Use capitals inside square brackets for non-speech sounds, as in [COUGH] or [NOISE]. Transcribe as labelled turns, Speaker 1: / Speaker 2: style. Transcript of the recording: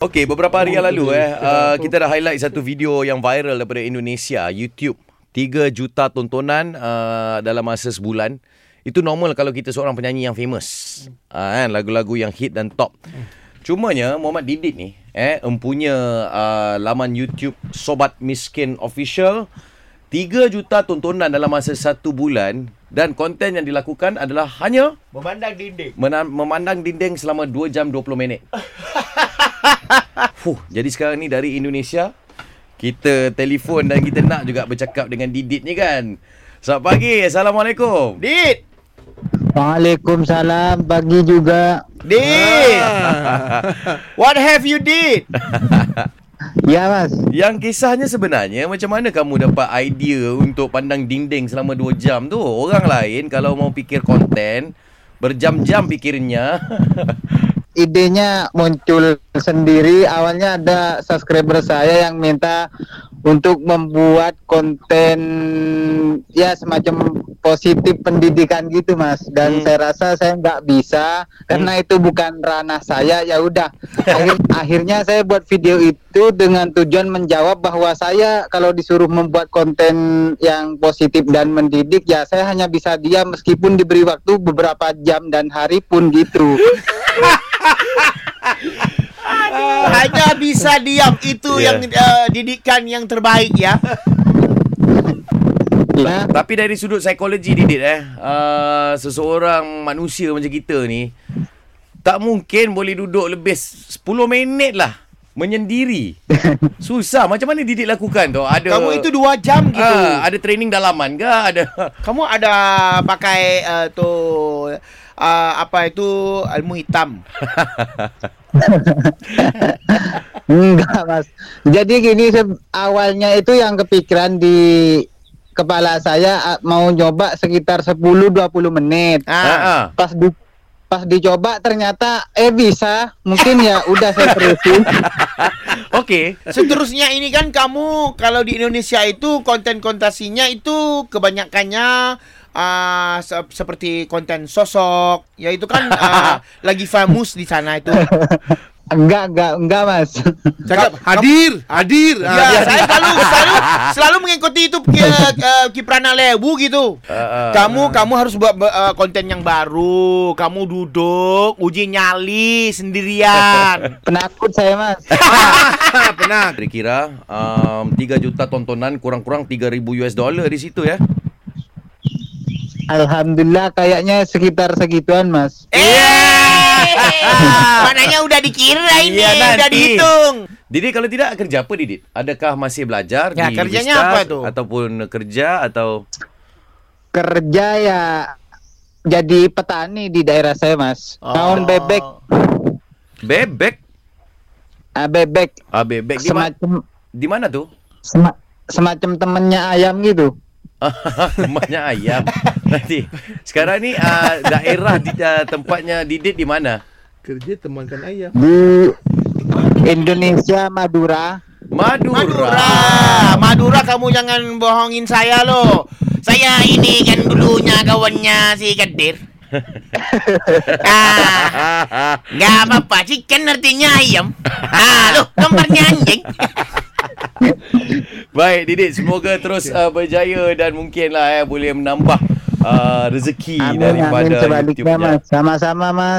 Speaker 1: Okey, beberapa hari yang lalu eh uh, kita dah highlight satu video yang viral daripada Indonesia, YouTube. 3 juta tontonan uh, dalam masa sebulan. Itu normal kalau kita seorang penyanyi yang famous. Uh, kan lagu-lagu yang hit dan top. Cumanya Muhammad Didit ni eh empunya uh, laman YouTube Sobat Miskin Official 3 juta tontonan dalam masa satu bulan dan konten yang dilakukan adalah hanya
Speaker 2: Memandang dinding.
Speaker 1: mena- memandang dinding selama 2 jam 20 minit. [LAUGHS] Fuh, jadi sekarang ni dari Indonesia kita telefon dan kita nak juga bercakap dengan Didit ni kan. Selamat pagi. Assalamualaikum.
Speaker 2: Dit!
Speaker 3: Waalaikumsalam pagi juga.
Speaker 2: Dit! [LAUGHS] What have you did? [LAUGHS]
Speaker 3: Ya mas.
Speaker 1: Yang kisahnya sebenarnya macam mana kamu dapat idea untuk pandang dinding selama 2 jam tu? Orang lain kalau mau fikir konten berjam-jam fikirnya. [LAUGHS]
Speaker 3: Idenya muncul sendiri. Awalnya ada subscriber saya yang minta untuk membuat konten ya semacam positif pendidikan gitu mas. Dan
Speaker 1: Hmm.
Speaker 3: saya rasa saya nggak bisa karena itu bukan ranah saya. Ya udah. Akhir- [LAUGHS] akhirnya saya buat video itu dengan tujuan menjawab bahwa saya kalau disuruh membuat konten yang positif dan mendidik ya saya hanya bisa diam meskipun diberi waktu beberapa jam dan hari pun gitu. [LAUGHS]
Speaker 2: Hanya bisa diam. Itu
Speaker 1: Ya.
Speaker 2: yang uh, didikan yang terbaik ya.
Speaker 3: Ya.
Speaker 1: Tapi dari sudut psikologi Didit eh, uh, seseorang manusia macam kita ni tak mungkin boleh duduk lebih 10 minit lah menyendiri. [LAUGHS] Susah. Macam mana Didit lakukan tu? Ada
Speaker 2: Kamu itu dua jam gitu.
Speaker 1: Ah, ada training dalaman ke? Ada [LAUGHS]
Speaker 2: Kamu ada pakai uh, tu uh, apa itu ilmu hitam. [LAUGHS]
Speaker 3: Enggak mas. Jadi gini awalnya itu yang kepikiran di kepala saya ah, mau nyoba sekitar 10-20 menit.
Speaker 1: Ah,
Speaker 2: Ah.
Speaker 1: ah.
Speaker 3: Pas di pas dicoba ternyata eh bisa. Mungkin ya [LAUGHS] udah saya terusin.
Speaker 1: Okey.
Speaker 2: Seterusnya ini kan kamu kalau di Indonesia itu konten kontasinya itu kebanyakannya uh, se- seperti konten sosok, ya itu kan uh, [LAUGHS] lagi famous di sana itu. [LAUGHS]
Speaker 3: Enggak, enggak, enggak mas.
Speaker 2: Cakap
Speaker 4: Hadir, hadir.
Speaker 2: Ya,
Speaker 4: Ah,
Speaker 2: saya selalu [LAUGHS] selalu selalu mengikuti itu ki, uh, Kiprana Lewu gitu.
Speaker 1: Ah, ah.
Speaker 2: Kamu kamu harus buat uh, konten yang baru. Kamu duduk uji nyali sendirian. [LAUGHS]
Speaker 3: Penakut saya mas. [LAUGHS]
Speaker 4: Pernah.
Speaker 1: Kira-kira um, 3 juta tontonan kurang-kurang 3000 US dollar di situ ya.
Speaker 3: Alhamdulillah kayaknya sekitar segituan mas.
Speaker 2: Eh, udah dikira ini, udah
Speaker 1: nanti.
Speaker 2: dihitung.
Speaker 1: Didit kalau tidak kerja apa Didit? Adakah masih belajar
Speaker 2: Ya,
Speaker 1: di
Speaker 2: kerjanya
Speaker 1: Vistas
Speaker 2: apa tu?
Speaker 1: Ataupun kerja atau
Speaker 3: Kerja ya jadi petani di daerah saya mas. Tahun bebek,
Speaker 1: bebek?
Speaker 3: ah, bebek
Speaker 1: Ah, bebek di,
Speaker 3: semacam
Speaker 1: di mana tuh?
Speaker 3: sema- semacam temennya ayam gitu. [LAUGHS]
Speaker 1: Temannya ayam. Nanti sekarang ni uh, daerah di, uh, tempatnya Didit di mana?
Speaker 4: Kerja temankan ayam.
Speaker 3: di Indonesia Madura
Speaker 1: Madura.
Speaker 2: Madura. Madura kamu jangan bohongin saya loh. Saya ini kan dulunya kawannya si Kadir. [LAUGHS] ah, nggak apa-apa. Chicken artinya ayam. Ah, loh, gambarnya anjing. [LAUGHS]
Speaker 1: Baik Didit semoga terus uh, berjaya dan mungkinlah eh boleh menambah uh, rezeki
Speaker 3: Amin amin
Speaker 1: daripada YouTube-nya.
Speaker 3: mas sama-sama mas